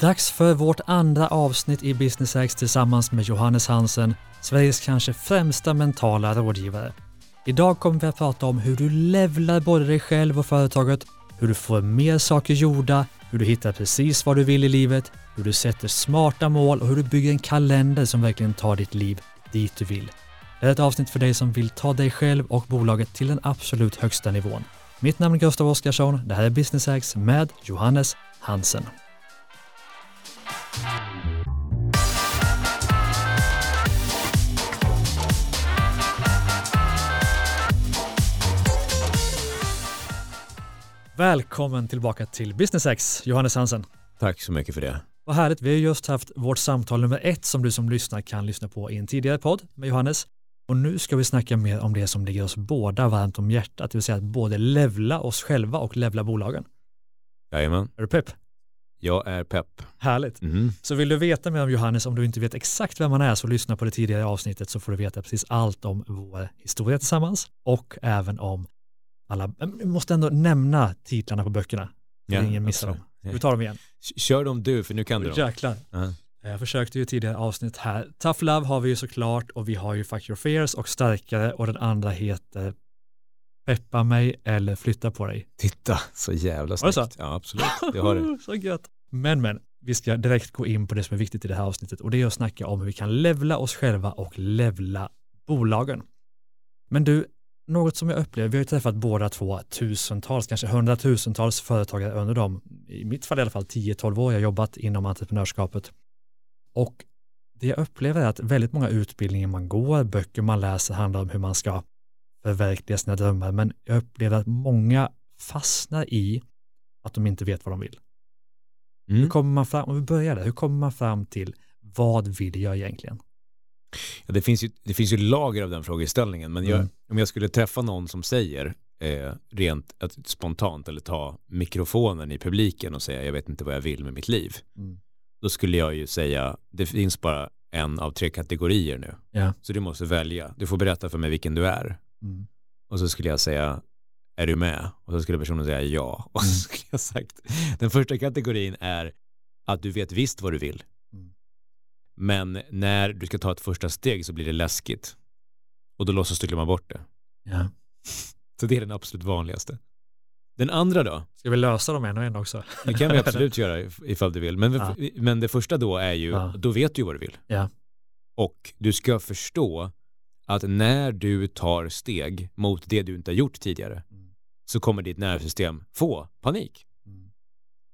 Dags för vårt andra avsnitt i Business X tillsammans med Johannes Hansen, Sveriges kanske främsta mentala rådgivare. Idag kommer vi att prata om hur du levlar både dig själv och företaget, hur du får mer saker gjorda, hur du hittar precis vad du vill i livet, hur du sätter smarta mål och hur du bygger en kalender som verkligen tar ditt liv dit du vill. Det är ett avsnitt för dig som vill ta dig själv och bolaget till den absolut högsta nivån. Mitt namn är Gustav Oskarsson. Det här är Business X med Johannes Hansen. Välkommen tillbaka till Business X, Johannes Hansen. Tack så mycket för det. Vad härligt, vi har just haft vårt samtal nummer ett som du som lyssnar kan lyssna på i en tidigare podd med Johannes. Och nu ska vi snacka mer om det som ligger oss båda varmt om hjärtat, det vill säga att både levla oss själva och levla bolagen. Jajamän. Är du pepp? Jag är pepp. Härligt. Mm. Så vill du veta mer om Johannes, om du inte vet exakt vem han är, så lyssna på det tidigare avsnittet så får du veta precis allt om vår historia tillsammans och även om alla, jag måste ändå nämna titlarna på böckerna. Så Ja, ingen missar dem. Vi tar dem igen. Kör dem du, för nu kan du dem. Jäklar. Ja. Jag försökte ju tidigare avsnitt här. Tough Love har vi ju såklart och vi har ju Fuck Your Fears och Starkare och den andra heter Peppa mig eller Flytta på dig. Titta, så jävla snyggt. så? Ja, absolut. Det har det. så gött. Men men, vi ska direkt gå in på det som är viktigt i det här avsnittet och det är att snacka om hur vi kan levla oss själva och levla bolagen. Men du, något som jag upplever, vi har ju träffat båda två tusentals, kanske hundratusentals företagare under dem, i mitt fall i alla fall 10-12 år, jag jobbat inom entreprenörskapet. Och det jag upplever är att väldigt många utbildningar man går, böcker man läser handlar om hur man ska förverkliga sina drömmar, men jag upplever att många fastnar i att de inte vet vad de vill. Hur Mm. kommer man fram, om vi börjar där, hur kommer man fram till vad vill jag egentligen? Ja, det, finns ju, det finns ju lager av den frågeställningen, men jag, Mm. om jag skulle träffa någon som säger eh, rent att, spontant eller ta mikrofonen i publiken och säga jag vet inte vad jag vill med mitt liv, Mm. då skulle jag ju säga det finns bara en av tre kategorier nu, Ja. så du måste välja. Du får berätta för mig vilken du är. Mm. Och så skulle jag säga, är du med? Och så skulle personen säga ja. Och så Mm. skulle jag sagt, den första kategorin är att du vet visst vad du vill. Mm. Men när du ska ta ett första steg så blir det läskigt. Och då låtsas du glömma bort det. Ja. Så det är den absolut vanligaste. Den andra då? Ska vi lösa dem en och en också? Det kan vi absolut göra if- ifall du vill. Men, Ja. men det första då är ju, Ja. då vet du vad du vill. Ja. Och du ska förstå att när du tar steg mot det du inte har gjort tidigare Mm. så kommer ditt nervsystem få panik. Mm.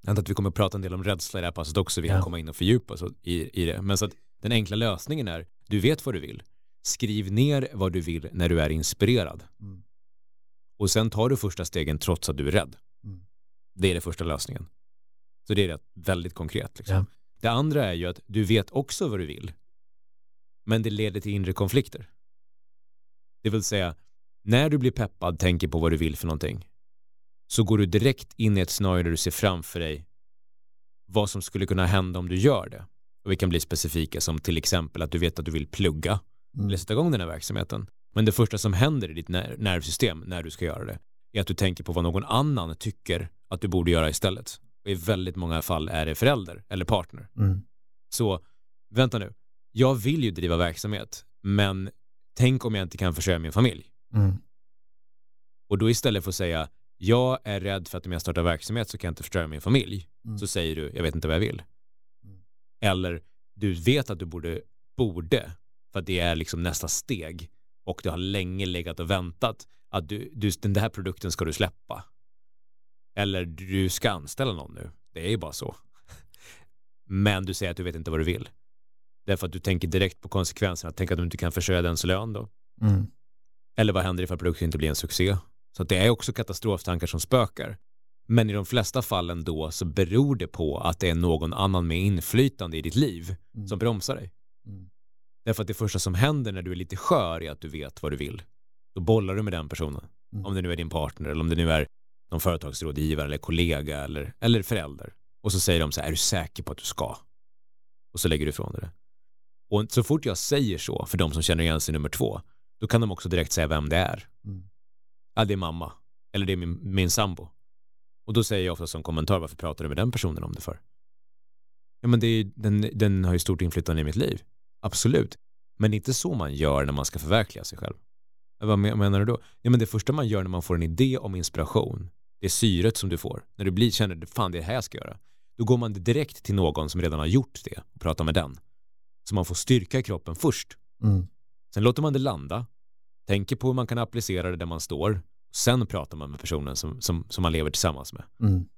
Jag antar att vi kommer att prata en del om rädsla i det här passet också, vi Ja. kan komma in och fördjupa oss i, i det. Men så att den enkla lösningen är, du vet vad du vill. Skriv ner vad du vill när du är inspirerad. Mm. Och sen tar du första stegen trots att du är rädd. Det är den första lösningen. Så det är väldigt konkret. Liksom. Ja. Det andra är ju att du vet också vad du vill. Men det leder till inre konflikter. Det vill säga, när du blir peppad, tänker på vad du vill för någonting, så går du direkt in i ett scenario där du ser framför dig vad som skulle kunna hända om du gör det. Och vi kan bli specifika som till exempel att du vet att du vill plugga Mm. eller sätta igång den här verksamheten. Men det första som händer i ditt ner- nervsystem när du ska göra det är att du tänker på vad någon annan tycker att du borde göra istället. Och i väldigt många fall är det förälder eller partner. Mm. Så vänta nu, jag vill ju driva verksamhet, men tänk om jag inte kan försörja min familj. Mm. Och då istället för att säga jag är rädd för att om jag startar verksamhet så kan jag inte försörja min familj, Mm. så säger du jag vet inte vad jag vill. Mm. Eller du vet att du borde, borde, för att det är liksom nästa steg och du har länge legat och väntat att du, du, den här produkten ska du släppa. Eller du ska anställa någon nu. Det är ju bara så. Men du säger att du vet inte vad du vill. Därför att du tänker direkt på konsekvenserna. Tänk att du inte kan försörja dens lön då. Mm. Eller vad händer ifall produkten inte blir en succé? Så det är också katastroftankar som spökar. Men i de flesta fallen då så beror det på att det är någon annan med inflytande i ditt liv Mm. som bromsar dig. Mm. Därför att det första som händer när du är lite skör är att du vet vad du vill. Då bollar du med den personen. Mm. Om det nu är din partner eller om det nu är någon företagsrådgivare eller kollega eller, eller förälder. Och så säger de så här, är du säker på att du ska? Och så lägger du ifrån dig det. Och så fort jag säger så, för de som känner igen sig nummer två, då kan de också direkt säga vem det är. Mm. Ja, det är mamma. Eller det är min, min sambo. Och då säger jag ofta som kommentar, varför pratar du med den personen om det för? Ja, men det är, den, den har ju stort inflytande i mitt liv. Absolut. Men det är inte så man gör när man ska förverkliga sig själv. Vad menar du då? Ja, men det första man gör när man får en idé om inspiration, det är syret som du får. När du blir, känner, fan det är det här jag ska göra. Då går man direkt till någon som redan har gjort det och pratar med den. Så man får styrka i kroppen först. Mm. Sen låter man det landa, tänker på hur man kan applicera det där man står. Sen pratar man med personen som, som, som man lever tillsammans med. Mm.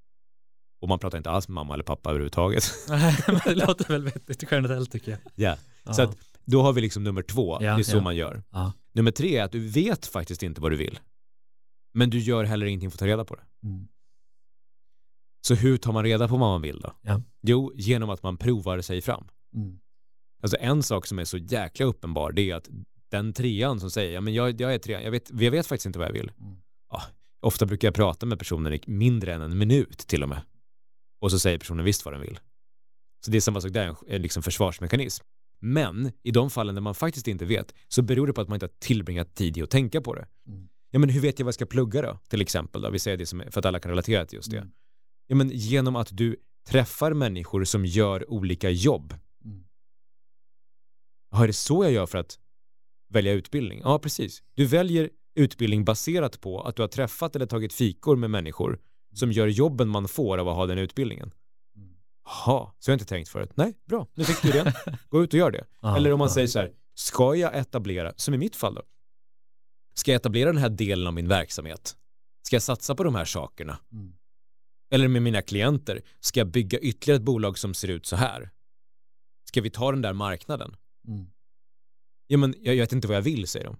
Och man pratar inte alls med mamma eller pappa överhuvudtaget. Nej, men det låter väl vettigt generellt tycker jag. Ja, Ja. så att då har vi liksom nummer två. Ja, det är så ja. man gör. Ja. Nummer tre är att du vet faktiskt inte vad du vill. Men du gör heller ingenting för att ta reda på det. Mm. Så hur tar man reda på vad man vill då? Ja. Jo, genom att man provar sig fram. Mm. Alltså en sak som är så jäkla uppenbar det är att den trean som säger ja men jag, jag är trean, jag vet, jag vet faktiskt inte vad jag vill. Mm. Ja, ofta brukar jag prata med personer i mindre än en minut till och med. Och så säger personen visst vad den vill. Så det är samma sak där, en liksom försvarsmekanism. Men i de fallen där man faktiskt inte vet så beror det på att man inte har tillbringat tid i att tänka på det. Mm. Ja men hur vet jag vad jag ska plugga då? Till exempel då, vi säger det som, för att alla kan relatera till just det. Mm. Ja men genom att du träffar människor som gör olika jobb. Mm. Ja, är det så jag gör för att välja utbildning? Ja, precis. Du väljer utbildning baserat på att du har träffat eller tagit fikor med människor som gör jobben man får av att ha den utbildningen. Mm. Jaha, så har jag inte tänkt förut. Nej, bra, nu fick du det. Gå ut och gör det. Ja, Eller om man ja. säger så här, ska jag etablera, som i mitt fall då, ska jag etablera den här delen av min verksamhet? Ska jag satsa på de här sakerna? Mm. Eller med mina klienter, ska jag bygga ytterligare ett bolag som ser ut så här? Ska vi ta den där marknaden? Mm. Ja, men jag, jag vet inte vad jag vill, säger de.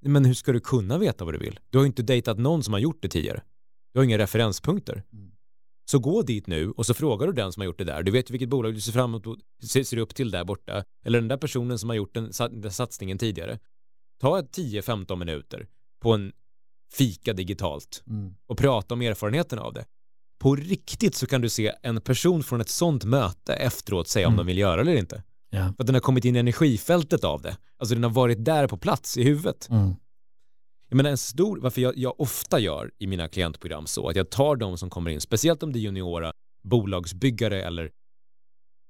Men hur ska du kunna veta vad du vill? Du har ju inte dejtat någon som har gjort det tidigare. Du har inga referenspunkter. Mm. Så gå dit nu och så frågar du den som har gjort det där. Du vet vilket bolag du ser fram emot, ser, ser upp till där borta. Eller den där personen som har gjort den, den satsningen tidigare. Ta ett 10-15 minuter på en fika digitalt Mm. och prata om erfarenheten av det. På riktigt så kan du se en person från ett sånt möte efteråt säga om Mm. de vill göra eller inte. Ja. För att den har kommit in i energifältet av det. Alltså den har varit där på plats i huvudet. Mm. Jag menar en stor, varför jag, jag ofta gör i mina klientprogram så att jag tar de som kommer in, speciellt om det är juniora bolagsbyggare eller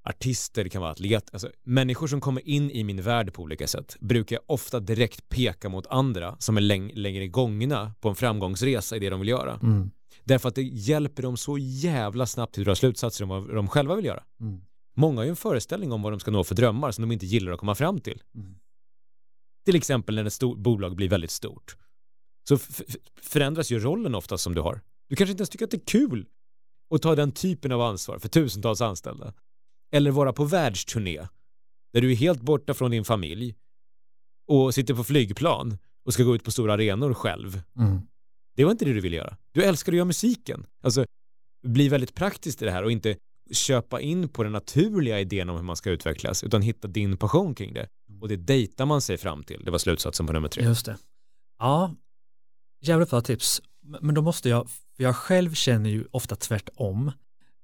artister, det kan vara atlet, alltså människor som kommer in i min värld på olika sätt brukar jag ofta direkt peka mot andra som är läng längre gångna på en framgångsresa i det de vill göra. Mm. Därför att det hjälper dem så jävla snabbt till att dra slutsatser om vad de själva vill göra. Mm. Många har ju en föreställning om vad de ska nå för drömmar som de inte gillar att komma fram till. Mm. Till exempel när ett stort bolag blir väldigt stort. Så förändras ju rollen ofta som du har. Du kanske inte ens tycker att det är kul att ta den typen av ansvar för tusentals anställda. Eller vara på världsturné där du är helt borta från din familj och sitter på flygplan och ska gå ut på stora arenor själv. Mm. Det var inte det du ville göra. Du älskar att göra musiken. Alltså, bli väldigt praktiskt i det här och inte köpa in på den naturliga idén om hur man ska utvecklas utan hitta din passion kring det. Och det dejtar man sig fram till. Det var slutsatsen på nummer tre. Just det. Ja, jävligt bra tips. Men då måste jag, för jag själv känner ju ofta tvärtom,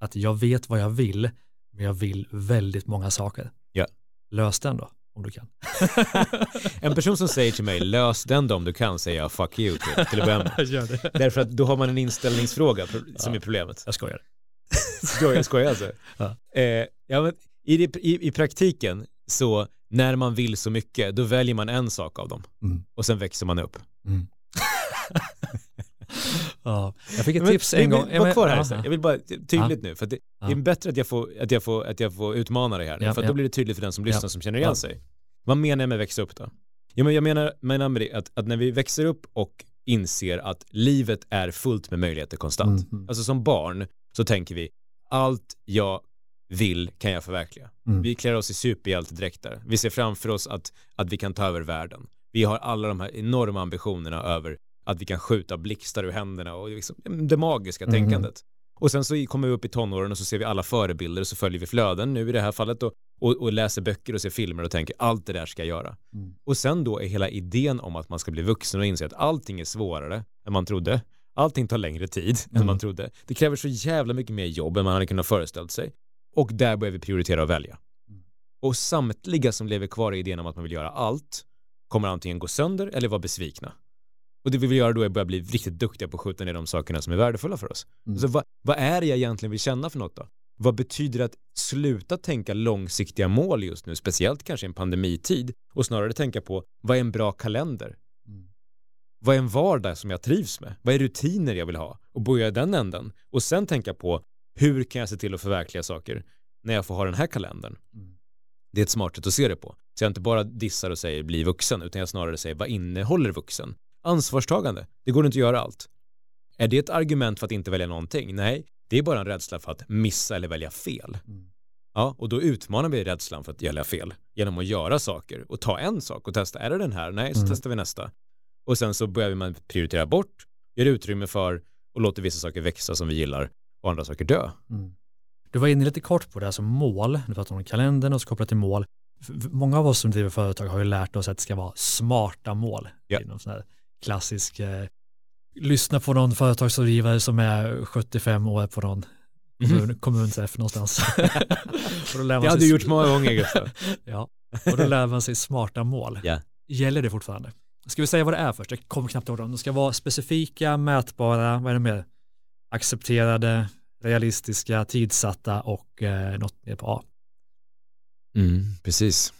att jag vet vad jag vill, men jag vill väldigt många saker. Ja. Lös den då, om du kan. En person som säger till mig lös den då om du kan säger jag fuck you till, till att börja med. Därför att då har man en inställningsfråga som Ja. är problemet. Jag skojar. Skojar, skojar alltså. Ja. Eh, ja, men i, i, I praktiken så när man vill så mycket då väljer man en sak av dem Mm. och sen växer man upp. Mm. ja, jag fick ett Men tips en gång. Var kvar här Ja. Jag vill bara tydligt nu för det, Ja. det är bättre att jag får, att jag får, att jag får utmana dig här nu, Ja, för att ja. då blir det tydligt för den som lyssnar Ja. som känner igen Ja. sig. Vad menar jag med växa upp då? Jo, men jag menar, menar med det att, att när vi växer upp och inser att livet är fullt med möjligheter konstant. Mm. Alltså som barn så tänker vi allt jag vill kan jag förverkliga. Mm. Vi klär oss i superhjältedräkter. Vi ser framför oss att, att vi kan ta över världen. Vi har alla de här enorma ambitionerna över att vi kan skjuta blixtar ur händerna och liksom, det magiska Mhm. tänkandet. Och sen så kommer vi upp i tonåren och så ser vi alla förebilder och så följer vi flöden nu i det här fallet och, och, och läser böcker och ser filmer och tänker allt det där ska jag göra. Mm. Och sen då är hela idén om att man ska bli vuxen och inse att allting är svårare än man trodde. Allting tar längre tid än Mm. man trodde. Det kräver så jävla mycket mer jobb än man hade kunnat föreställt sig. Och där börjar vi prioritera och välja. Mm. Och samtliga som lever kvar i idén om att man vill göra allt kommer antingen gå sönder eller vara besvikna. Och det vi vill göra då är att börja bli riktigt duktiga på att skjuta ner de sakerna som är värdefulla för oss. Mm. Så vad, vad är det jag egentligen vill känna för något då? Vad betyder det att sluta tänka långsiktiga mål just nu, speciellt kanske i en pandemitid, och snarare tänka på vad är en bra kalender? Vad är en vardag som jag trivs med? Vad är rutiner jag vill ha? Och börja i den änden. Och sen tänka på hur kan jag se till att förverkliga saker när jag får ha den här kalendern? Mm. Det är ett smart sätt att se det på. Så jag inte bara dissar och säger bli vuxen, utan jag snarare säger vad innehåller vuxen? Ansvarstagande. Det går inte att göra allt. Är det ett argument för att inte välja någonting? Nej, det är bara en rädsla för att missa eller välja fel. Mm. Ja, och då utmanar vi rädslan för att välja fel genom att göra saker och ta en sak och testa. Är det den här? Nej, så Mm. testar vi nästa. Och sen så börjar man prioritera bort, gör utrymme för och låter vissa saker växa som vi gillar och andra saker dö. Mm. Du var inne lite kort på det, alltså mål. Du pratade om kalendern och så kopplat till mål. Många av oss som driver företag har ju lärt oss att det ska vara smarta mål. Ja. Någon sån här klassisk, eh, lyssna på någon företagsrådgivare som är 75 år på någon kommun, kommunträff någonstans. och då lär man Det har sig- du gjort många gånger Gustav. Ja, och då lär man sig smarta mål. Ja. Gäller det fortfarande? Ska vi säga vad det är först? Jag kommer knappt ihåg dem. De ska vara specifika, mätbara, vad är det mer? Accepterade, realistiska, tidsatta och eh, något mer på A. Mm, precis.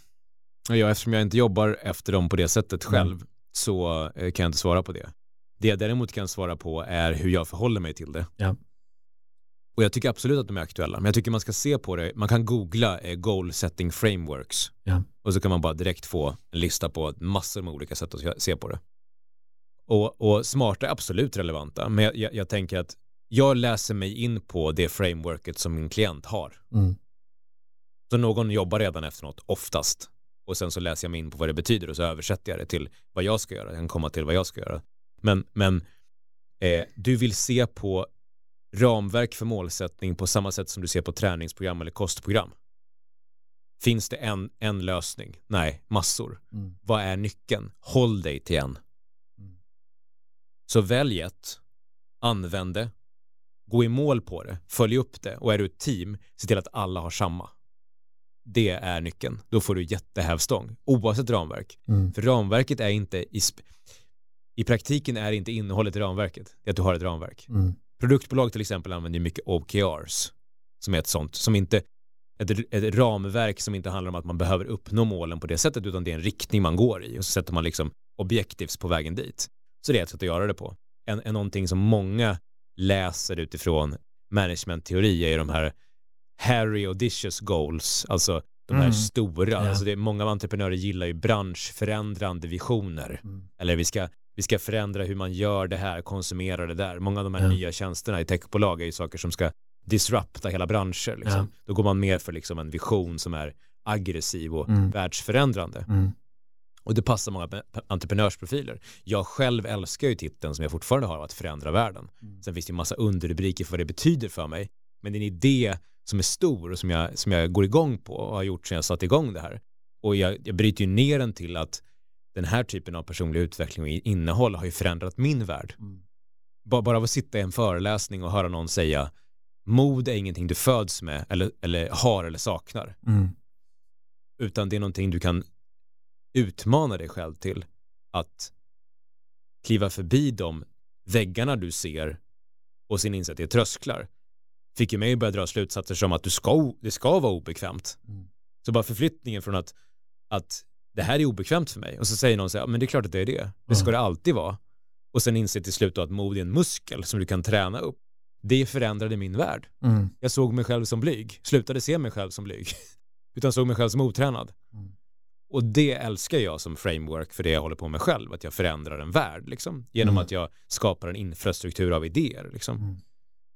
Ja, eftersom jag inte jobbar efter dem på det sättet Mm. själv så eh, kan jag inte svara på det. Det jag däremot kan svara på är hur jag förhåller mig till det. Ja. Och jag tycker absolut att de är aktuella, men jag tycker man ska se på det, man kan googla eh, goal setting frameworks Ja. och så kan man bara direkt få en lista på massor med olika sätt att se på det. Och, och smarta är absolut relevanta, men jag, jag, jag tänker att jag läser mig in på det frameworket som min klient har. Mm. Så någon jobbar redan efter något, oftast. Och sen så läser jag mig in på vad det betyder och så översätter jag det till vad jag ska göra. Jag kan komma till vad jag ska göra. Men, men eh, du vill se på ramverk för målsättning på samma sätt som du ser på träningsprogram eller kostprogram. Finns det en, en lösning? Nej, massor. Mm. Vad är nyckeln? Håll dig till en. Mm. Så välj ett, använd det, gå i mål på det, följ upp det och är du ett team, se till att alla har samma. Det är nyckeln. Då får du jättehävstång, oavsett ramverk. Mm. För ramverket är inte, i, i praktiken är inte innehållet i ramverket, det är att du har ett ramverk. Mm. Produktbolag till exempel använder mycket OKRs, som är ett sånt, som inte ett, ett ramverk som inte handlar om att man behöver uppnå målen på det sättet, utan det är en riktning man går i och så sätter man liksom objektivs på vägen dit. Så det är ett sätt att göra det på. En, en någonting som många läser utifrån managementteori är ju de här Harry Audacious goals, alltså de här Mm. stora, Ja. alltså det är, många entreprenörer gillar ju branschförändrande visioner. Mm. Eller vi ska, vi ska förändra hur man gör det här, konsumera det där. Många av de här Ja. nya tjänsterna i techbolag är ju saker som ska disrupta hela branscher. Liksom. Då går man mer för liksom en vision som är aggressiv och Mm. världsförändrande. Mm. Och det passar många entreprenörsprofiler. Jag själv älskar ju titeln som jag fortfarande har, att förändra världen. Mm. Sen finns det ju massa underrubriker för vad det betyder för mig. Men det är en idé som är stor och som jag, som jag går igång på och har gjort sedan jag satte igång det här. Och jag, jag bryter ju ner den till att den här typen av personlig utveckling och innehåll har ju förändrat min värld. Mm. Bara, av att sitta i en föreläsning och höra någon säga mod är ingenting du föds med eller, eller har eller saknar. Mm. Utan det är någonting du kan utmana dig själv till att kliva förbi de väggarna du ser och att det är trösklar. Fick ju mig att börja dra slutsatser som att du ska, det ska vara obekvämt. Mm. Så bara förflyttningen från att, att det här är obekvämt för mig och så säger någon så här, "Ja, men det är klart att det är det. Det ska det alltid vara. Och sen inse till slut då att mod är en muskel som du kan träna upp. Det förändrade min värld. Mm. Jag såg mig själv som blyg, slutade se mig själv som blyg, utan såg mig själv som otränad. Mm. Och det älskar jag som framework för det jag håller på med själv, att jag förändrar en värld, liksom, genom Mm. att jag skapar en infrastruktur av idéer. Liksom. Mm.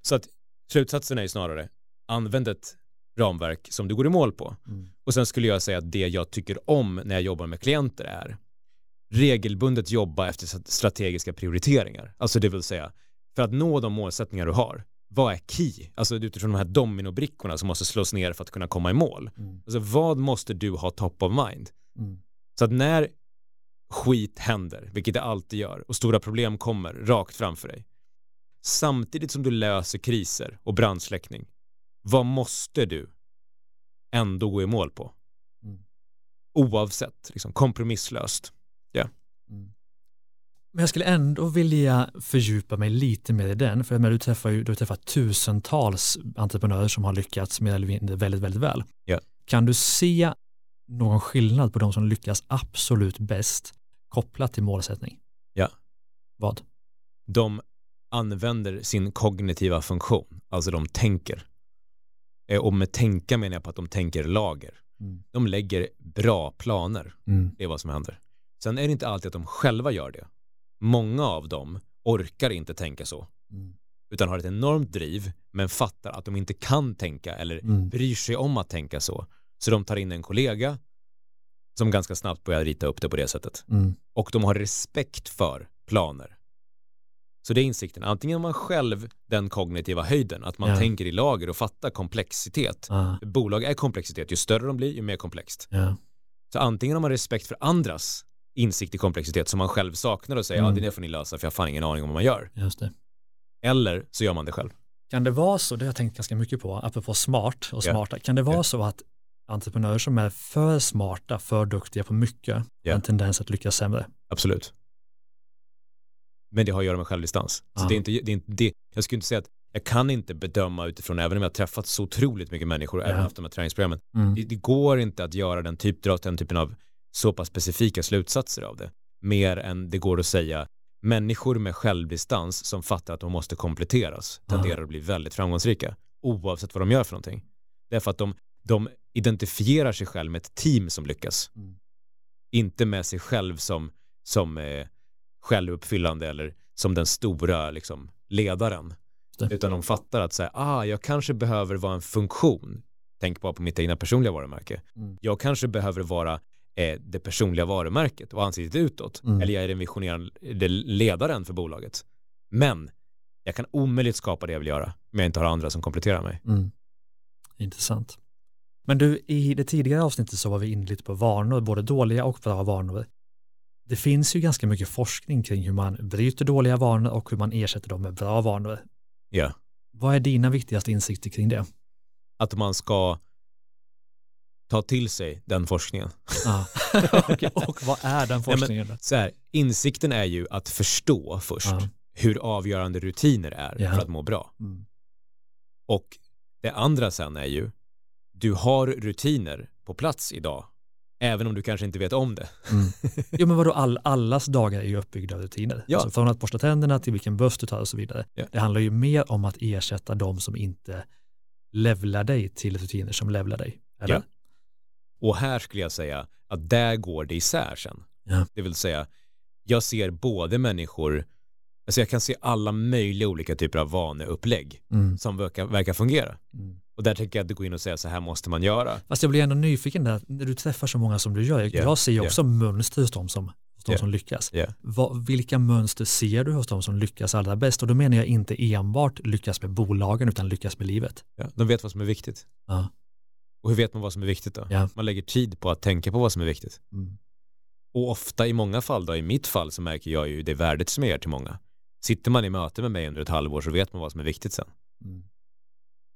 Så att slutsatsen är ju snarare, använd ett ramverk som du går i mål på. Mm. Och sen skulle jag säga att det jag tycker om när jag jobbar med klienter är regelbundet jobba efter strategiska prioriteringar. Alltså det vill säga, för att nå de målsättningar du har, vad är key? Alltså utifrån de här dominobrickorna som måste slås ner för att kunna komma i mål. Mm. Alltså vad måste du ha top of mind? Mm. Så att när skit händer, vilket det alltid gör, och stora problem kommer rakt framför dig, samtidigt som du löser kriser och brandsläckning, vad måste du ändå gå i mål på? Mm. Oavsett, liksom kompromisslöst. Mm. Men jag skulle ändå vilja fördjupa mig lite mer i den, för du träffar ju du träffar tusentals entreprenörer som har lyckats eller mindre väldigt, väldigt väl. Ja. Kan du se någon skillnad på de som lyckas absolut bäst kopplat till målsättning? Ja. Vad? De använder sin kognitiva funktion, alltså de tänker. Eh, Och med tänka menar jag på att de tänker lager. Mm. De lägger bra planer. Mm. Det är vad som händer. Sen är det inte alltid att de själva gör det. Många av dem orkar inte tänka så, Mm. utan har ett enormt driv, men fattar att de inte kan tänka eller Mm. bryr sig om att tänka så. Så de tar in en kollega som ganska snabbt börjar rita upp det på det sättet. Mm. Och de har respekt för planer. Så det är insikten, antingen har man själv den kognitiva höjden, att man Ja. tänker i lager och fattar komplexitet. Ah, Bolag är komplexitet, ju större de blir, ju mer komplext. ja. Så antingen har man respekt för andras insikt i komplexitet som man själv saknar och säger Mm. ja det får ni lösa för jag har fan ingen aning om vad man gör. Just det. Eller så gör man det själv. Kan det vara så, det har jag tänkt ganska mycket på, apropå smart och Ja. smarta, kan det vara Ja. så att entreprenörer som är för smarta, för duktiga på mycket, har Ja. en tendens att lyckas sämre? Absolut. Men det har att göra med självdistans. Så Ja. det är inte, det är inte det. Jag skulle inte säga att jag kan inte bedöma utifrån, även om jag har träffat så otroligt mycket människor Ja. även haft de här träningsprogrammen. Mm. Det, det går inte att göra den, typ, dra den typen av så pass specifika slutsatser av det. Mer än det går att säga människor med självdistans som fattar att de måste kompletteras tenderar att bli väldigt framgångsrika oavsett vad de gör för någonting. Därför att de, de identifierar sig själv med ett team som lyckas. Mm. Inte med sig själv som, som eh, självuppfyllande eller som den stora liksom, ledaren. Utan de fattar att säga, ah, jag kanske behöver vara en funktion. Tänk bara på mitt egna personliga varumärke. Mm. Jag kanske behöver vara eh, det personliga varumärket och ansiktet utåt. Mm. Eller jag är den visionerande ledaren för bolaget. Men jag kan omöjligt skapa det jag vill göra om jag inte har andra som kompletterar mig. Mm. Intressant. Men du, i det tidigare avsnittet så var vi inne lite på vanor, både dåliga och bra vanor. Det finns ju ganska mycket forskning kring hur man bryter dåliga vanor och hur man ersätter dem med bra vanor. Ja. Vad är dina viktigaste insikter kring det? Att man ska ta till sig den forskningen. Okej, och vad är den forskningen? då? Så här, insikten är ju att förstå först Ja. hur avgörande rutiner är Ja. för att må bra. Mm. Och det andra sen är ju, du har rutiner på plats idag, även om du kanske inte vet om det. Mm. Jo men vadå, all, allas dagar är ju uppbyggda av rutiner. Ja. Alltså från att borsta tänderna till vilken buss du tar och så vidare. Ja. Det handlar ju mer om att ersätta de som inte levlar dig till rutiner som levlar dig. Eller? Ja. Och här skulle jag säga att där går det isär sen. Ja. Det vill säga, jag ser både människor, alltså jag kan se alla möjliga olika typer av vaneupplägg Mm. som verkar, verkar fungera. Mm. Och där tänker jag att du går in och säger så här måste man göra. Fast jag blir ändå nyfiken där, när du träffar så många som du gör, jag, Ja, jag ser också mönster hos de som, hos de Ja. som lyckas. Vad, vilka mönster ser du hos de som lyckas allra bäst? Och då menar jag inte enbart lyckas med bolagen utan lyckas med livet. Ja, de vet vad som är viktigt. Ja. Och hur vet man vad som är viktigt då? Ja. Man lägger tid på att tänka på vad som är viktigt. Mm. Och ofta i många fall då, i mitt fall så märker jag ju det värdet som jag ger till många. Sitter man i möte med mig under ett halvår så vet man vad som är viktigt sen. Mm.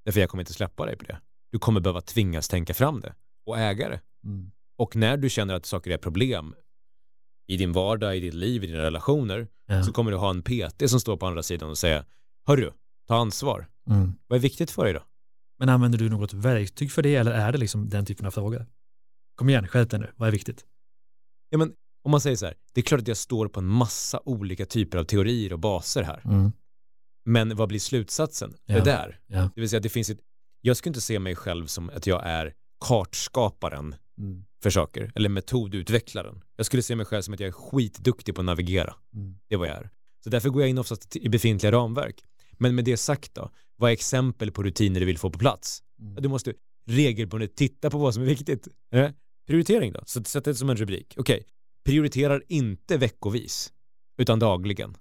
Därför jag kommer inte släppa dig på det. Du kommer behöva tvingas tänka fram det och äga det. Mm. Och när du känner att saker är problem i din vardag, i ditt liv, i dina relationer Ja. så kommer du ha en PT som står på andra sidan och säger Hörru, ta ansvar. Mm. Vad är viktigt för dig då? Men använder du något verktyg för det eller är det liksom den typen av frågor? Kom igen, skärp dig nu, vad är viktigt? Ja, men om man säger så här, det är klart att jag står på en massa olika typer av teorier och baser här. Mm. Men vad blir slutsatsen? Ja. Det där. Ja. Det vill säga, det finns ett, jag skulle inte se mig själv som att jag är kartskaparen Mm. för saker, eller metodutvecklaren. Jag skulle se mig själv som att jag är skitduktig på att navigera. Mm. Det är vad jag är. Så därför går jag in oftast i befintliga ramverk. Men med det sagt då, vad är exempel på rutiner du vill få på plats? Mm. Du måste regelbundet titta på vad som är viktigt. Eh? Prioritering då, så sätt det som en rubrik. Okej, prioriterar inte veckovis, utan dagligen.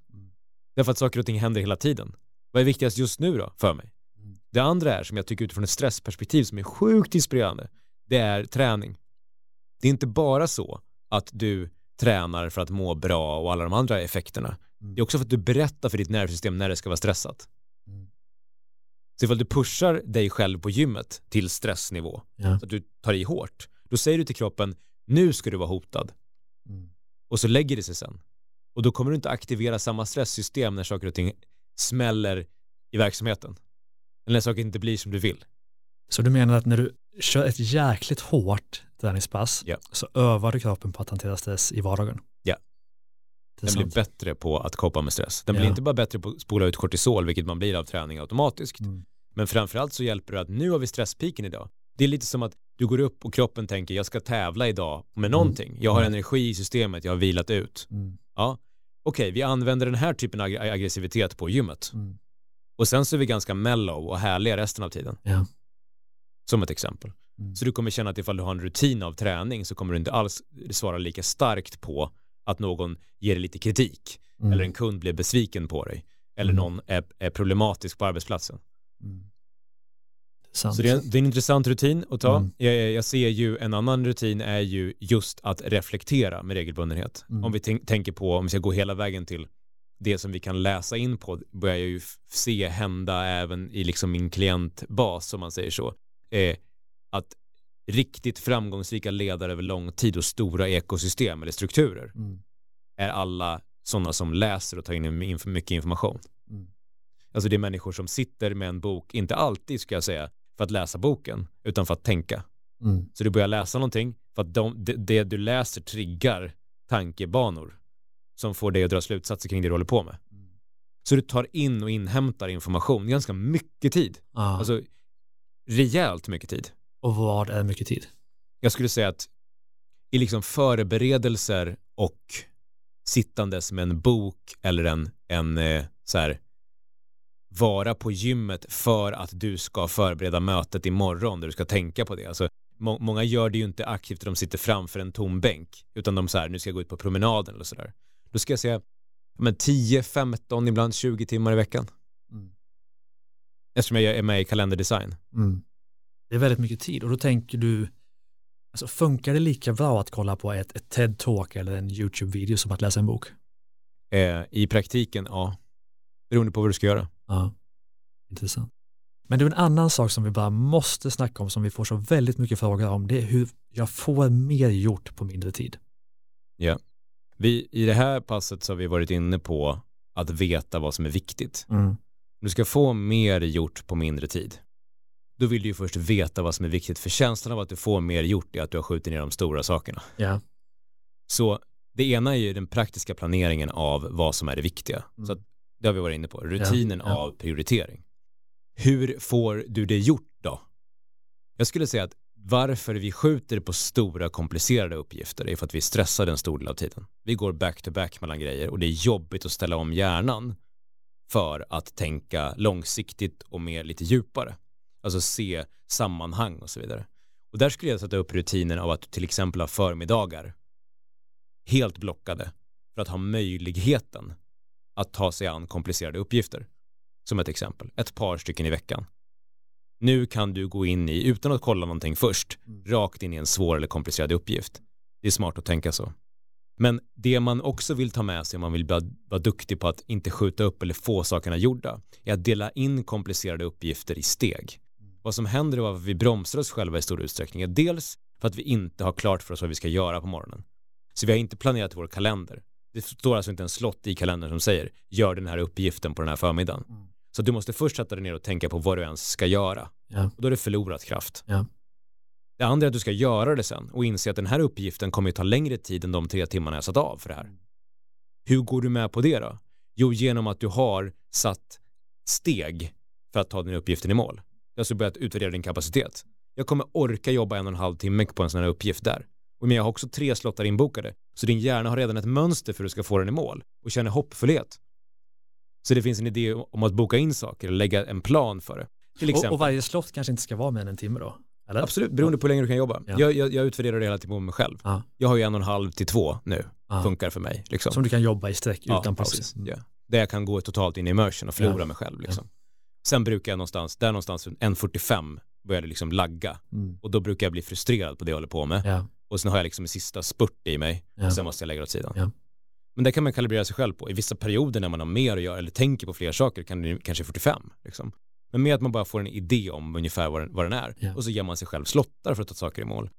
Därför att saker och ting händer hela tiden. Vad är viktigast just nu då, för mig? Mm. Det andra är, som jag tycker utifrån ett stressperspektiv som är sjukt inspirerande, det är träning. Det är inte bara så att du tränar för att må bra och alla de andra effekterna. Mm. Det är också för att du berättar för ditt nervsystem när det ska vara stressat. Mm. Så ifall du pushar dig själv på gymmet till stressnivå, Ja. så att du tar i hårt, då säger du till kroppen, nu ska du vara hotad. Mm. Och så lägger det sig sen. Och då kommer du inte aktivera samma stresssystem när saker och ting smäller i verksamheten. Eller när saker inte blir som du vill. Så du menar att när du kör ett jäkligt hårt träningspass Ja. så övar du kroppen på att hantera stress i vardagen? Ja. Det är Den blir sant. bättre på att koppa med stress. Den Ja. blir inte bara bättre på att spola ut kortisol, vilket man blir av träning automatiskt. Mm. Men framförallt så hjälper det att nu har vi stresspiken idag. Det är lite som att du går upp och kroppen tänker jag ska tävla idag med någonting. Jag har Mm. energi i systemet, jag har vilat ut. Mm. Ja, okej, vi använder den här typen av ag- aggressivitet på gymmet. Mm. Och sen så är vi ganska mellow och härliga resten av tiden. Ja. Som ett exempel. Mm. Så du kommer känna att ifall du har en rutin av träning så kommer du inte alls svara lika starkt på att någon ger dig lite kritik. Mm. Eller en kund blir besviken på dig. Eller Mm. någon är, är problematisk på arbetsplatsen. Sant. Så det är, en, det är en intressant rutin att ta. Mm. Jag, jag ser ju en annan rutin är ju just att reflektera med regelbundenhet. Mm. Om vi tänk, tänker på, om vi ska gå hela vägen till det som vi kan läsa in på, börjar jag ju se hända även i liksom min klientbas, som man säger så. Eh, att riktigt framgångsrika ledare över lång tid och stora ekosystem eller strukturer Mm. är alla sådana som läser och tar in mycket information. Mm. Alltså det är människor som sitter med en bok, inte alltid ska jag säga, för att läsa boken, utan för att tänka. Mm. Så du börjar läsa någonting för att de, det, det du läser triggar tankebanor som får dig att dra slutsatser kring det du håller på med. Så du tar in och inhämtar information, ganska mycket tid. Ja. Alltså rejält mycket tid. och vad är mycket tid? Jag skulle säga att i liksom förberedelser och sittandes med en bok eller en, en eh, så här vara på gymmet för att du ska förbereda mötet imorgon där du ska tänka på det. Alltså, må många gör det ju inte aktivt när de sitter framför en tom bänk utan de så här, nu ska jag gå ut på promenaden eller sådär. Då ska jag säga men 10, 15, ibland 20 timmar i veckan. Mm. Eftersom jag är med i kalenderdesign. Mm. Det är väldigt mycket tid och då tänker du, alltså funkar det lika bra att kolla på ett, ett TED-talk eller en YouTube-video som att läsa en bok? Eh, I praktiken, ja. Beroende på vad du ska göra. Ja, intressant. Men det är en annan sak som vi bara måste snacka om som vi får så väldigt mycket frågor om. Det är hur jag får mer gjort på mindre tid. Vi, I det här passet så har vi varit inne på att veta vad som är viktigt. Mm. Du ska få mer gjort på mindre tid, då vill du ju först veta vad som är viktigt. För känslan av att du får mer gjort är att du har skjutit ner de stora sakerna. Ja. Så det ena är ju den praktiska planeringen av vad som är det viktiga. Mm. Så att, det har vi varit inne på. Rutinen Ja, ja. av prioritering. Hur får du det gjort då? Jag skulle säga att varför vi skjuter på stora komplicerade uppgifter är för att vi stressar en stor del av tiden. Vi går back to back mellan grejer och det är jobbigt att ställa om hjärnan för att tänka långsiktigt och mer lite djupare. Alltså se sammanhang och så vidare. Och där skulle jag sätta upp rutinen av att till exempel har förmiddagar helt blockade för att ha möjligheten att ta sig an komplicerade uppgifter. Som ett exempel, ett par stycken i veckan. Nu kan du gå in i, utan att kolla någonting först, Mm. rakt in i en svår eller komplicerad uppgift. Det är smart att tänka så. Men det man också vill ta med sig om man vill vara, duktig på att inte skjuta upp eller få sakerna gjorda är att dela in komplicerade uppgifter i steg. Vad som händer är att vi bromsar oss själva i stor utsträckning är dels för att vi inte har klart för oss vad vi ska göra på morgonen. Så vi har inte planerat vår kalender. Det står alltså inte en slott i kalendern som säger gör den här uppgiften på den här förmiddagen. Mm. Så du måste först sätta dig ner och tänka på vad du ens ska göra. Ja. Och då är det förlorat kraft. Ja. Det andra är att du ska göra det sen och inse att den här uppgiften kommer att ta längre tid än de tre timmarna jag satt av för det här. Hur går du med på det då? Jo, genom att du har satt steg för att ta den uppgiften i mål. Du har alltså börjat utvärdera din kapacitet. Jag kommer orka jobba en och en halv timme på en sån här uppgift där. Och Men jag har också tre slottar inbokade. Så din hjärna har redan ett mönster för hur du ska få den i mål och känner hoppfullhet. Så det finns en idé om att boka in saker och lägga en plan för det. Till exempel. Och, och varje slott kanske inte ska vara mer än en timme då? Eller? Absolut, beroende på hur länge du kan jobba. Ja. Jag, jag, jag utvärderar det hela tiden på mig själv. Ja. Jag har ju en och en halv till två nu. Ja. Funkar för mig. Liksom. Som du kan jobba i sträck utan paus. Ja. Där jag kan gå totalt in i immersion och förlora mig själv. Liksom. Sen brukar jag någonstans, där någonstans 1.45 börjar det liksom lagga. Mm. Och då brukar jag bli frustrerad på det jag håller på med. Och sen har jag liksom en sista spurt i mig. Ja. Och sen måste jag lägga det åt sidan. Ja. Men det kan man kalibrera sig själv på. I vissa perioder när man har mer att göra eller tänker på fler saker kan det kanske 45. Liksom. Men med att man bara får en idé om ungefär vad den, vad den är. Ja. Och så ger man sig själv slottar för att ta saker i mål.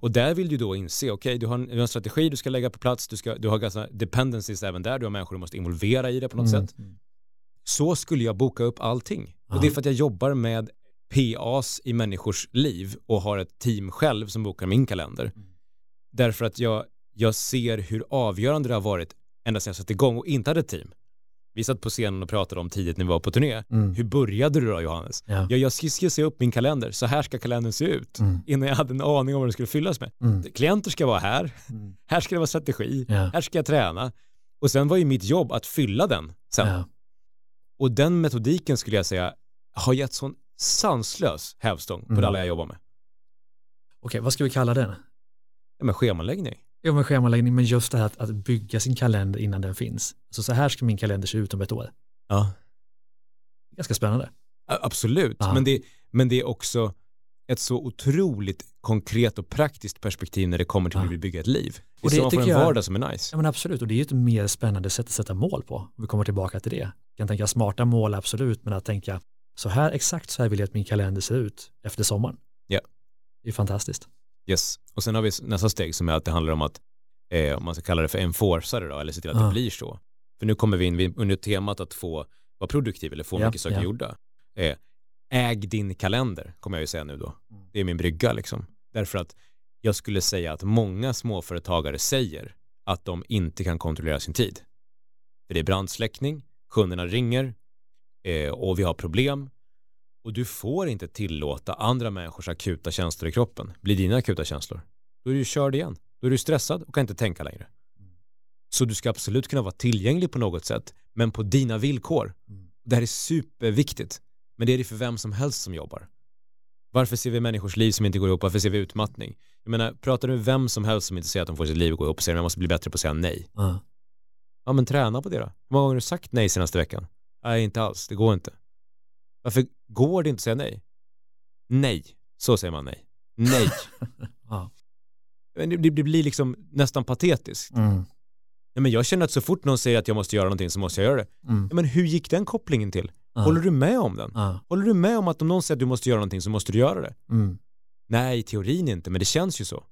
Och där vill du då inse, okej, okay, du, har en, du har en strategi du ska lägga på plats, du, ska, du har ganska dependencies även där, du har människor du måste involvera i det på något mm. sätt. Så skulle jag boka upp allting. Aha. Och det är för att jag jobbar med PAs i människors liv och har ett team själv som bokar min kalender. Mm. Därför att jag, jag ser hur avgörande det har varit ända sedan jag satte igång och inte hade ett team. Vi satt på scenen och pratade om tidigt när vi var på turné. Mm. Hur började du då Johannes? Ja. Jag, jag ska se upp min kalender, så här ska kalendern se ut. Mm. Innan jag hade en aning om vad den skulle fyllas med. Mm. Klienter ska vara här, mm. här ska det vara strategi, ja. här ska jag träna. Och sen var ju mitt jobb att fylla den sen. Ja. Och den metodiken skulle jag säga har gett sån sanslös hävstång på mm. alla jag jobbar med. Okej, vad ska vi kalla den? Ja, men schemaläggning. Ja, men schemaläggning, men just det här att, att bygga sin kalender innan den finns. Så, så här ska min kalender se ut om ett år. Ja. Ganska spännande. Absolut, men det, men det är också ett så otroligt konkret och praktiskt perspektiv när det kommer till hur vi bygger ett liv. Det och det är så man får en vardag som är nice. Ja men absolut, och det är ju ett mer spännande sätt att sätta mål på. Vi kommer tillbaka till det. Jag kan tänka smarta mål, absolut, men att tänka så här, exakt så här vill jag att min kalender ser ut efter sommaren. Ja. Det är fantastiskt. Yes, och sen har vi nästa steg som är att det handlar om att, eh, om man ska kalla det för enforcare då, eller se till att ja. det blir så. För nu kommer vi in under temat att få vara produktiv eller få ja, mycket saker ja. gjorda. Eh, äg din kalender, kommer jag ju säga nu då. Mm. Det är min brygga liksom. Därför att jag skulle säga att många småföretagare säger att de inte kan kontrollera sin tid. För det är brandsläckning, kunderna ringer eh, och vi har problem och du får inte tillåta andra människors akuta känslor i kroppen bli dina akuta känslor. Då är du körd igen. Då är du stressad och kan inte tänka längre. Så du ska absolut kunna vara tillgänglig på något sätt, men på dina villkor. Det här är superviktigt. Men det är det för vem som helst som jobbar. Varför ser vi människors liv som inte går ihop? Varför ser vi utmattning? Jag menar, pratar du med vem som helst som inte säger att de får sitt liv att gå ihop och säger att man måste bli bättre på att säga nej. Uh. Ja, men träna på det då. Hur många gånger har du sagt nej senaste veckan? Nej, inte alls. Det går inte. Varför går det inte att säga nej? Nej. Så säger man nej. Nej. ja. det, det, blir liksom nästan patetiskt. Mm. Ja, men jag känner att så fort någon säger att jag måste göra någonting så måste jag göra det. Mm. Men hur gick den kopplingen till? Uh. Håller du med om den? Uh. Håller du med om att om någon säger att du måste göra någonting så måste du göra det? Mm. Nej, i teorin inte, men det känns ju så.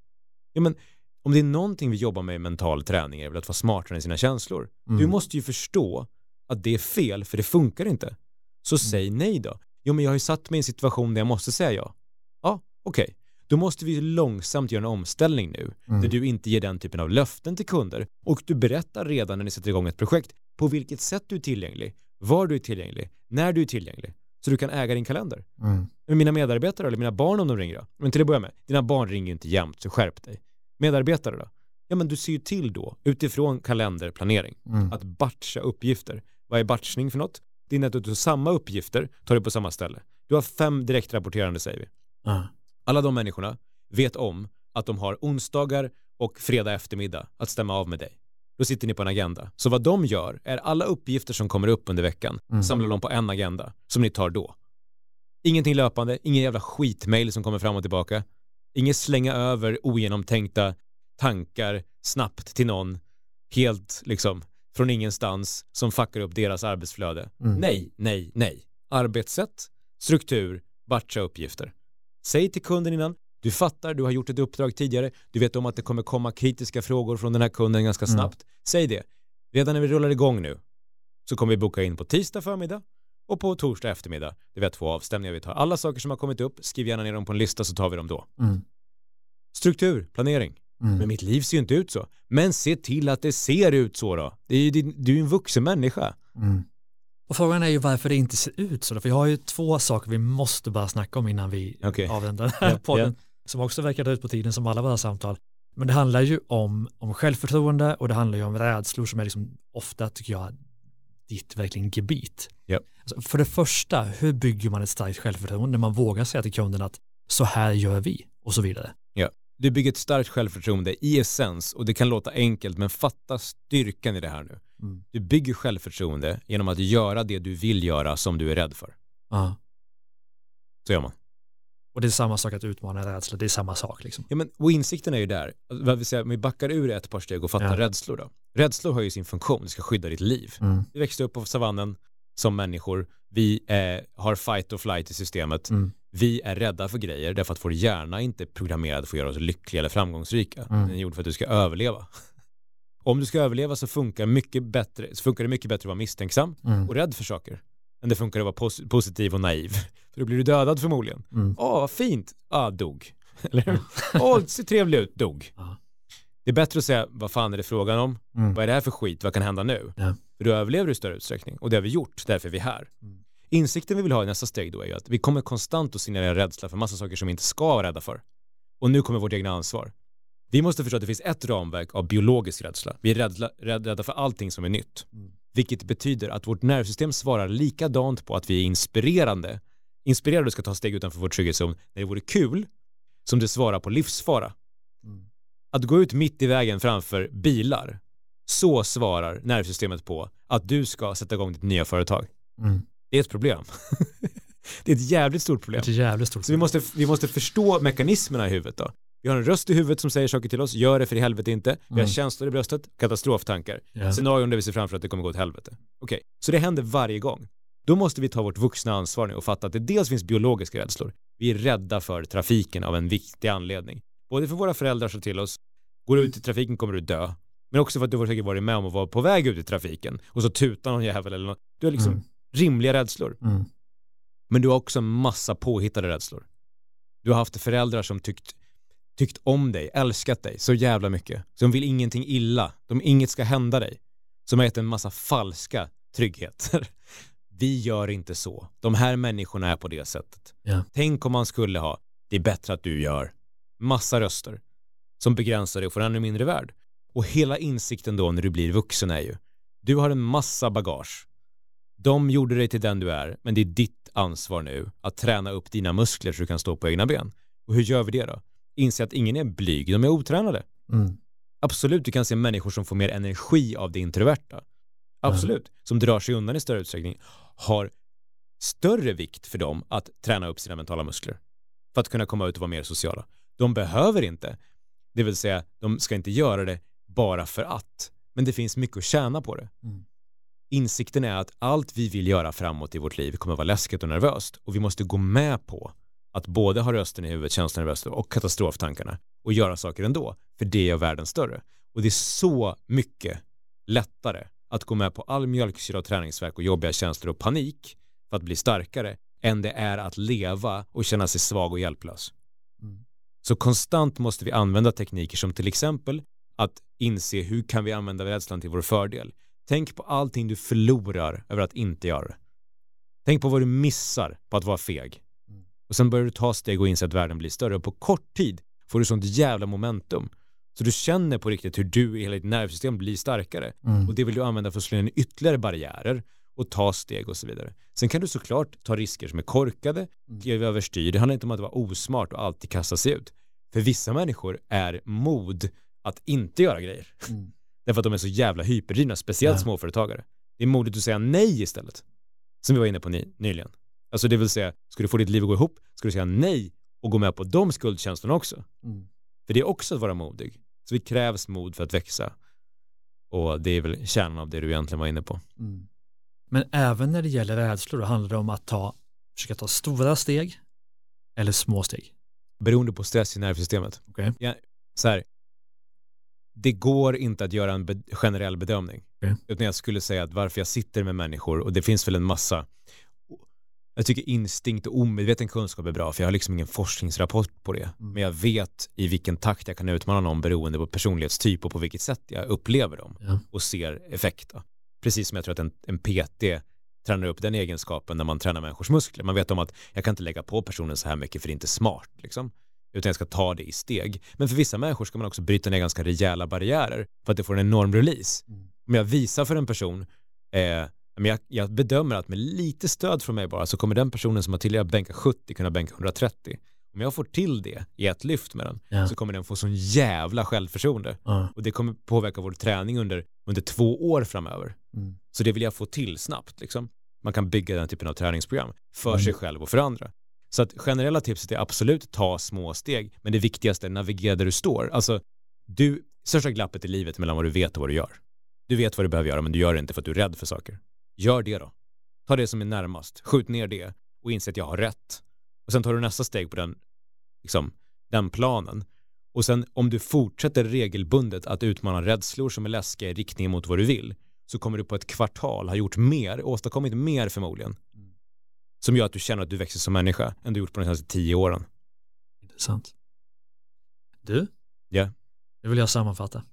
Ja, men om det är någonting vi jobbar med i mental träning är väl att vara smartare än sina känslor. Mm. Du måste ju förstå att det är fel, för det funkar inte. Så mm. säg nej då. Jo, men jag har ju satt mig i en situation där jag måste säga ja. Ja, okej. Okay. Då måste vi långsamt göra en omställning nu, mm. där du inte ger den typen av löften till kunder och du berättar redan när ni sätter igång ett projekt på vilket sätt du är tillgänglig, var du är tillgänglig, när du är tillgänglig, så du kan äga din kalender. Mm. Men mina medarbetare eller mina barn om de ringer då? Men till att börja med, dina barn ringer inte jämt, så skärp dig. Medarbetare då? Ja, men du ser ju till då, utifrån kalenderplanering, mm. att batcha uppgifter. Vad är batchning för något? Det är att du tar samma uppgifter, tar det på samma ställe. Du har fem direktrapporterande säger vi. Uh. Alla de människorna vet om att de har onsdagar och fredag eftermiddag att stämma av med dig. Då sitter ni på en agenda. Så vad de gör är alla uppgifter som kommer upp under veckan mm. samlar de på en agenda som ni tar då. Ingenting löpande, ingen jävla skitmail som kommer fram och tillbaka. Inget slänga över ogenomtänkta tankar snabbt till någon helt liksom från ingenstans som fuckar upp deras arbetsflöde. Mm. Nej, nej, nej. Arbetssätt, struktur, batcha uppgifter. Säg till kunden innan, du fattar, du har gjort ett uppdrag tidigare, du vet om att det kommer komma kritiska frågor från den här kunden ganska mm. snabbt. Mm. Säg det. Redan när vi rullar igång nu så kommer vi boka in på tisdag förmiddag och på torsdag eftermiddag. Det vi har två avstämningar. Vi tar alla saker som har kommit upp, skriv gärna ner dem på en lista så tar vi dem då. Mm. Struktur, planering. Mm. Men mitt liv ser ju inte ut så. Men se till att det ser ut så då. Det är ju, du är ju en vuxen människa. Mm. Och frågan är ju varför det inte ser ut så. Då. För jag har ju två saker vi måste bara snacka om innan vi okay. avvänder den här yeah, podden. Yeah. Som också verkar ut på tiden som alla våra samtal. Men det handlar ju om, om självförtroende och det handlar ju om rädslor som är liksom ofta, tycker jag, ditt verkligen gebit. Yep. Alltså, för det första, hur bygger man ett starkt självförtroende när man vågar säga till kunden att så här gör vi och så vidare. Du bygger ett starkt självförtroende i essens och det kan låta enkelt men fatta styrkan i det här nu. Mm. Du bygger självförtroende genom att göra det du vill göra som du är rädd för. Ja. Så gör man. Och det är samma sak att utmana rädsla, det är samma sak liksom. Ja men, och insikten är ju där, vad vi säger, om vi backar ur ett par steg och fattar ja. rädslor då. Rädslor har ju sin funktion, det ska skydda ditt liv. Mm. Vi växte upp på savannen som människor, vi eh, har fight och flight i systemet. Mm. Vi är rädda för grejer därför att vår hjärna inte är programmerad för att göra oss lyckliga eller framgångsrika. Mm. Den är gjord för att du ska överleva. Om du ska överleva så funkar, mycket bättre, så funkar det mycket bättre att vara misstänksam Mm. och rädd för saker än det funkar att vara pos- positiv och naiv. För då blir du dödad förmodligen. Mm. Åh, vad fint. Ah, dog. Eller Åh, det ser trevligt ut. Dog. Ja. Det är bättre att säga, vad fan är det frågan om? Mm. Vad är det här för skit? Vad kan hända nu? Ja. För du överlever i större utsträckning. Och det har vi gjort, därför är vi här. Mm. Insikten vi vill ha i nästa steg då är ju att vi kommer konstant att signalera rädsla för massa saker som vi inte ska vara rädda för. Och nu kommer vårt egna ansvar. Vi måste förstå att det finns ett ramverk av biologisk rädsla. Vi är rädda, rädda för allting som är nytt. Mm. Vilket betyder att vårt nervsystem svarar likadant på att vi är inspirerande. Inspirerade och ska ta steg utanför vår trygghetszon när det vore kul, som det svarar på livsfara. Mm. Att gå ut mitt i vägen framför bilar, så svarar nervsystemet på att du ska sätta igång ditt nya företag. Mm. Det är ett problem. det är ett jävligt stort problem. Det är jävligt stort. Så vi måste, vi måste förstå mekanismerna i huvudet då. Vi har en röst i huvudet som säger saker till oss, gör det för i helvete inte. Vi har Mm. känslor i bröstet, katastroftankar. Ja. Scenarion där vi ser framför att det kommer gå åt helvete. Okej, så det händer varje gång. Då måste vi ta vårt vuxna ansvar nu och fatta att det dels finns biologiska rädslor. Vi är rädda för trafiken av en viktig anledning. Både för våra föräldrar som till oss, går du ut i trafiken kommer du dö. Men också för att du har säkert varit med om att vara på väg ut i trafiken och så tutar någon jävel eller något. Du har liksom Mm. Rimliga rädslor. Mm. Men du har också en massa påhittade rädslor. Du har haft föräldrar som tyckt, tyckt om dig, älskat dig så jävla mycket. Som vill ingenting illa. De inget ska hända dig. Som har gett en massa falska tryggheter. Vi gör inte så. De här människorna är på det sättet. Ja. Tänk om man skulle ha, det är bättre att du gör. Massa röster som begränsar dig och får ännu mindre värld. Och hela insikten då när du blir vuxen är ju, du har en massa bagage. De gjorde dig till den du är, men det är ditt ansvar nu att träna upp dina muskler så du kan stå på egna ben. Och hur gör vi det då? Inse att ingen är blyg, de är otränade. Mm. Absolut, du kan se människor som får mer energi av det introverta. Absolut, som drar sig undan i större utsträckning, har större vikt för dem att träna upp sina mentala muskler. För att kunna komma ut och vara mer sociala. De behöver inte, det vill säga de ska inte göra det bara för att. Men det finns mycket att tjäna på det. Mm. Insikten är att allt vi vill göra framåt i vårt liv kommer vara läskigt och nervöst och vi måste gå med på att både ha rösten i huvudet, känslan i bröstet och katastroftankarna och göra saker ändå, för det gör världen större. Och det är så mycket lättare att gå med på all mjölksyra och träningsverk och jobbiga känslor och panik för att bli starkare än det är att leva och känna sig svag och hjälplös. Mm. Så konstant måste vi använda tekniker som till exempel att inse hur kan vi använda rädslan till vår fördel. Tänk på allting du förlorar över att inte göra det. Tänk på vad du missar på att vara feg. Mm. Och sen börjar du ta steg och inse att världen blir större och på kort tid får du sånt jävla momentum. Så du känner på riktigt hur du i hela ditt nervsystem blir starkare. Mm. Och det vill du använda för att slå in ytterligare barriärer och ta steg och så vidare. Sen kan du såklart ta risker som är korkade, Mm. överstyr. Det handlar inte om att vara osmart och alltid kasta sig ut. För vissa människor är mod att inte göra grejer. Mm. Därför att de är så jävla hyperdrivna, speciellt Ja. småföretagare. Det är modigt att säga nej istället. Som vi var inne på ny, nyligen. Alltså det vill säga, ska du få ditt liv att gå ihop, ska du säga nej och gå med på de skuldkänslorna också. Mm. För det är också att vara modig. Så det krävs mod för att växa. Och det är väl kärnan av det du egentligen var inne på. Mm. Men även när det gäller rädslor då handlar det om att ta, försöka ta stora steg eller små steg. Beroende på stress i nervsystemet. Okej. Ja, så här, det går inte att göra en be generell bedömning. Okej. Utan jag skulle säga att varför jag sitter med människor, och det finns väl en massa, jag tycker instinkt och omedveten kunskap är bra, för jag har liksom ingen forskningsrapport på det. Mm. Men jag vet i vilken takt jag kan utmana någon beroende på personlighetstyp och på vilket sätt jag upplever dem Ja. och ser effekt. Då. Precis som jag tror att en, en PT tränar upp den egenskapen när man tränar människors muskler. Man vet om att jag kan inte lägga på personen så här mycket för det är inte smart. Liksom. Utan jag ska ta det i steg. Men för vissa människor ska man också bryta ner ganska rejäla barriärer för att det får en enorm release. Mm. Om jag visar för en person, eh, men jag, jag bedömer att med lite stöd från mig bara så kommer den personen som har tidigare bänkat 70 kunna bänka 130. Om jag får till det i ett lyft med den Ja. så kommer den få sån jävla självförtroende. Ja. Och det kommer påverka vår träning under, under två år framöver. Mm. Så det vill jag få till snabbt. Liksom. Man kan bygga den typen av träningsprogram för Mm. sig själv och för andra. Så att generella tipset är absolut ta små steg, men det viktigaste är navigera där du står. Alltså, du, största glappet i livet mellan vad du vet och vad du gör. Du vet vad du behöver göra, men du gör det inte för att du är rädd för saker. Gör det då. Ta det som är närmast, skjut ner det och inse att jag har rätt. Och sen tar du nästa steg på den, liksom, den planen. Och sen om du fortsätter regelbundet att utmana rädslor som är läskiga i riktning mot vad du vill så kommer du på ett kvartal ha gjort mer, åstadkommit mer förmodligen. Som gör att du känner att du växer som människa än du gjort på de senaste tio åren. Intressant. Du? Ja. Nu vill jag sammanfatta.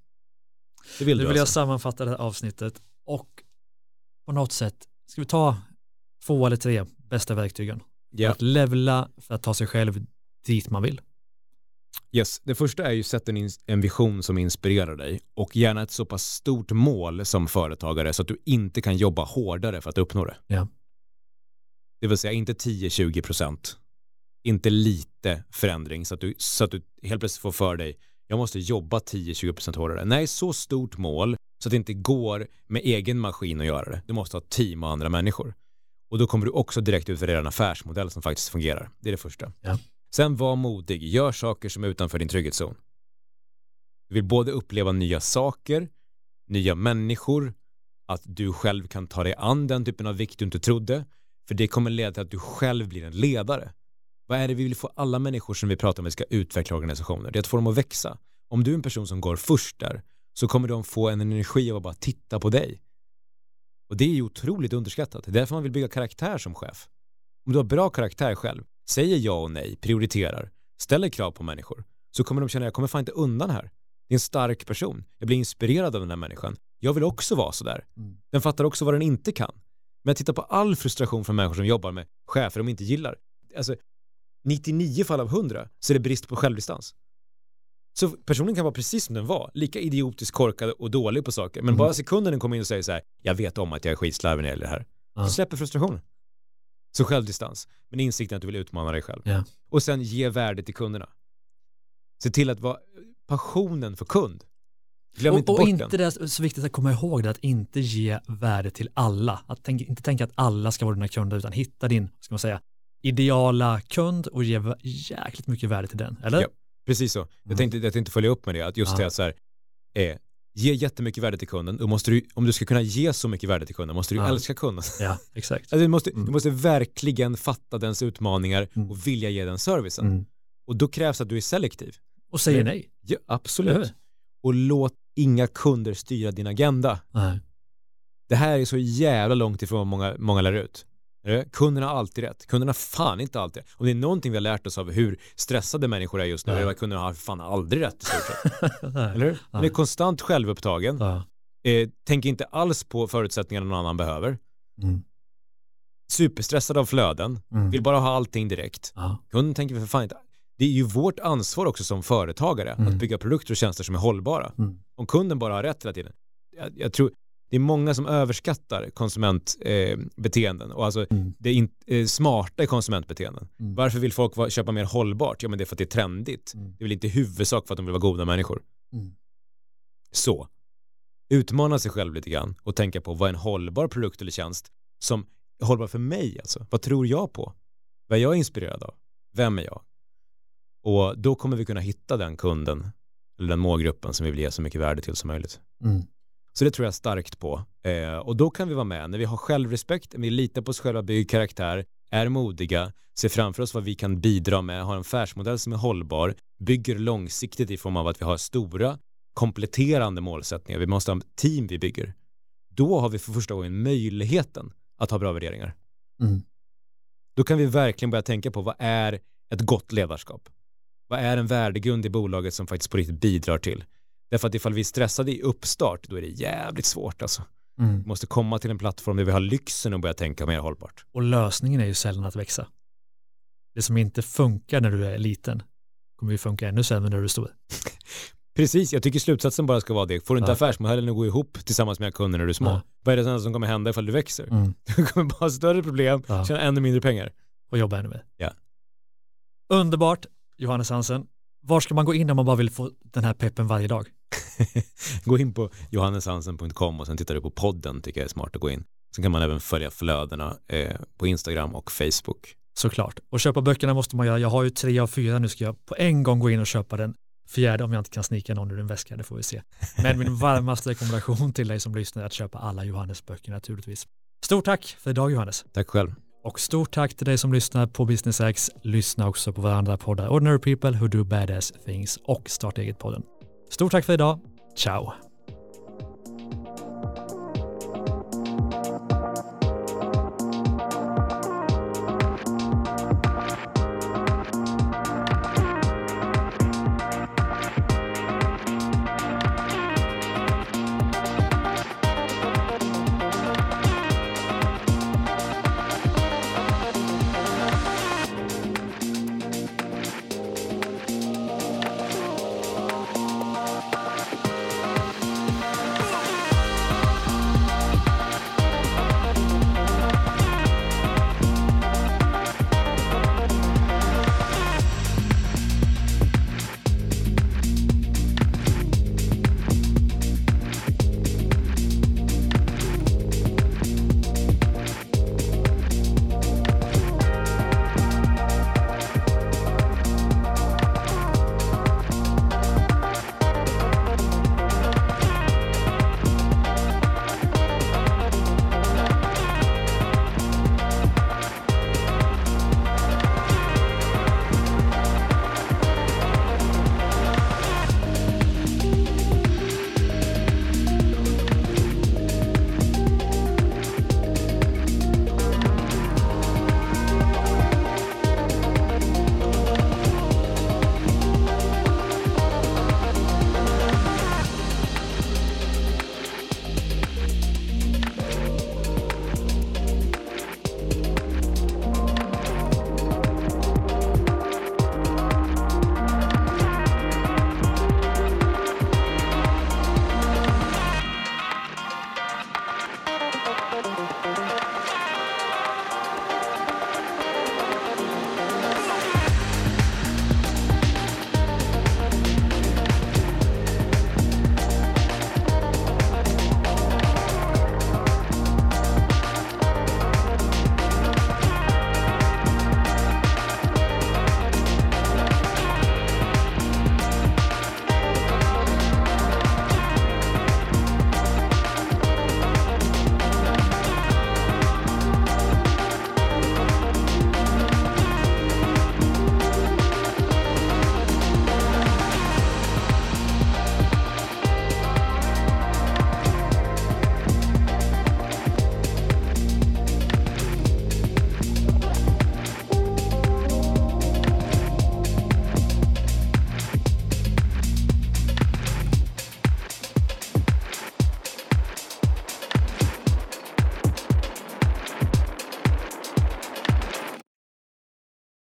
Det vill Nu du vill jag alltså. sammanfatta det här avsnittet och på något sätt, ska vi ta två eller tre bästa verktygen? Ja. Att levla för att ta sig själv dit man vill. Yes. Det första är ju sätt en, en vision som inspirerar dig och gärna ett så pass stort mål som företagare så att du inte kan jobba hårdare för att uppnå det. Ja. Det vill säga inte 10-20 procent. Inte lite förändring så att, du, så att du helt plötsligt får för dig jag måste jobba 10-20 procent hårdare. Nej, så stort mål så att det inte går med egen maskin att göra det. Du måste ha team och andra människor. Och då kommer du också direkt utvärdera en affärsmodell som faktiskt fungerar. Det är det första. Ja. Sen var modig, gör saker som är utanför din trygghetszon. Du vill både uppleva nya saker, nya människor, att du själv kan ta dig an den typen av vikt du inte trodde, för det kommer leda till att du själv blir en ledare. Vad är det vi vill få alla människor som vi pratar med ska utveckla organisationer? Det är att få dem att växa. Om du är en person som går först där så kommer de få en energi av att bara titta på dig. Och det är ju otroligt underskattat. Det är därför man vill bygga karaktär som chef. Om du har bra karaktär själv, säger ja och nej, prioriterar, ställer krav på människor, så kommer de känna jag kommer fan inte undan här. Det är en stark person. Jag blir inspirerad av den här människan. Jag vill också vara sådär. Mm. Den fattar också vad den inte kan. Men titta på all frustration från människor som jobbar med chefer de inte gillar. Alltså, 99 fall av 100 så är det brist på självdistans. Så personen kan vara precis som den var, lika idiotiskt korkad och dålig på saker. Men Mm. bara sekunden den kommer in och säger så här, jag vet om att jag är skitslarvig när det gäller det här. Ja. Så släpper frustrationen. Så självdistans, men insikten att du vill utmana dig själv. Ja. Och sen ge värde till kunderna. Se till att vara passionen för kund. Glöm och inte och bort inte den. det så viktigt att komma ihåg det, att inte ge värde till alla. Att tänk, inte tänka att alla ska vara dina kunder, utan hitta din, ska man säga, ideala kund och ge jäkligt mycket värde till den. Eller? Ja. Precis så. Jag Mm. tänkte, jag tänkte följa upp med det, att just Ja. det så här, eh, ge jättemycket värde till kunden, då måste du, om du ska kunna ge så mycket värde till kunden, måste du Ja. älska kunden. Ja, exakt. Alltså, du, måste, Mm. du måste verkligen fatta dens utmaningar Mm. och vilja ge den servicen. Mm. Och då krävs att du är selektiv. Och säger Men- nej. Ja, absolut. Och låt inga kunder styra din agenda. Nej. Det här är så jävla långt ifrån vad många, många lär ut. Det? Kunderna har alltid rätt. Kunderna har fan inte alltid Om det är någonting vi har lärt oss av hur stressade människor är just nu, Ja. är att kunderna har fan aldrig rätt i stort sett. Eller hur? Man är konstant självupptagen, Ja. eh, tänker inte alls på förutsättningarna någon annan behöver, Mm. superstressad av flöden, Mm. vill bara ha allting direkt. Ja. Kunden tänker för fan inte. Det är ju vårt ansvar också som företagare Mm. att bygga produkter och tjänster som är hållbara. Mm. Om kunden bara har rätt hela tiden. Jag, jag tror det är många som överskattar konsumentbeteenden eh, och alltså Mm. det är in, eh, smarta i konsumentbeteenden. Mm. Varför vill folk va- köpa mer hållbart? Ja men det är för att det är trendigt. Mm. Det är väl inte i huvudsak för att de vill vara goda människor. Mm. Så, utmana sig själv lite grann och tänka på vad är en hållbar produkt eller tjänst som är hållbar för mig alltså. Vad tror jag på? Vad är jag inspirerad av? Vem är jag? Och då kommer vi kunna hitta den kunden eller den målgruppen som vi vill ge så mycket värde till som möjligt. Mm. Så det tror jag starkt på. Eh, och då kan vi vara med när vi har självrespekt, vi litar på oss själva, bygger karaktär, är modiga, ser framför oss vad vi kan bidra med, har en affärsmodell som är hållbar, bygger långsiktigt i form av att vi har stora kompletterande målsättningar. Vi måste ha team vi bygger. Då har vi för första gången möjligheten att ha bra värderingar. Mm. Då kan vi verkligen börja tänka på vad är ett gott ledarskap? Vad är en värdegrund i bolaget som faktiskt på riktigt bidrar till? Därför att ifall vi är stressade i uppstart, då är det jävligt svårt alltså. Mm. Vi måste komma till en plattform där vi har lyxen att börja tänka mer hållbart. Och lösningen är ju sällan att växa. Det som inte funkar när du är liten kommer ju funka ännu sämre när du är stor. Precis, jag tycker slutsatsen bara ska vara det. Får du inte Ja. affärsmodellen att gå ihop tillsammans med kunder när du är små, Ja. vad är det som kommer hända ifall du växer? Mm. Du kommer bara ha större problem, Ja. tjäna ännu mindre pengar. Och jobba ännu mer. Ja. Underbart, Johannes Hansen. Var ska man gå in om man bara vill få den här peppen varje dag? gå in på johanneshansen.com och sen tittar du på podden tycker jag är smart att gå in. Sen kan man även följa flödena eh, på Instagram och Facebook. Såklart. Och köpa böckerna måste man göra. Jag har ju tre av fyra, nu ska jag på en gång gå in och köpa den fjärde om jag inte kan snika någon ur en väska, det får vi se. Men min varmaste rekommendation till dig som lyssnar är att köpa alla Johannes böcker naturligtvis. Stort tack för idag Johannes. Tack själv. Och stort tack till dig som lyssnar på Business X. Lyssna också på våra andra poddar Ordinary People Who Do Badass Things och Starta Eget-podden. Stort tack för idag. Ciao!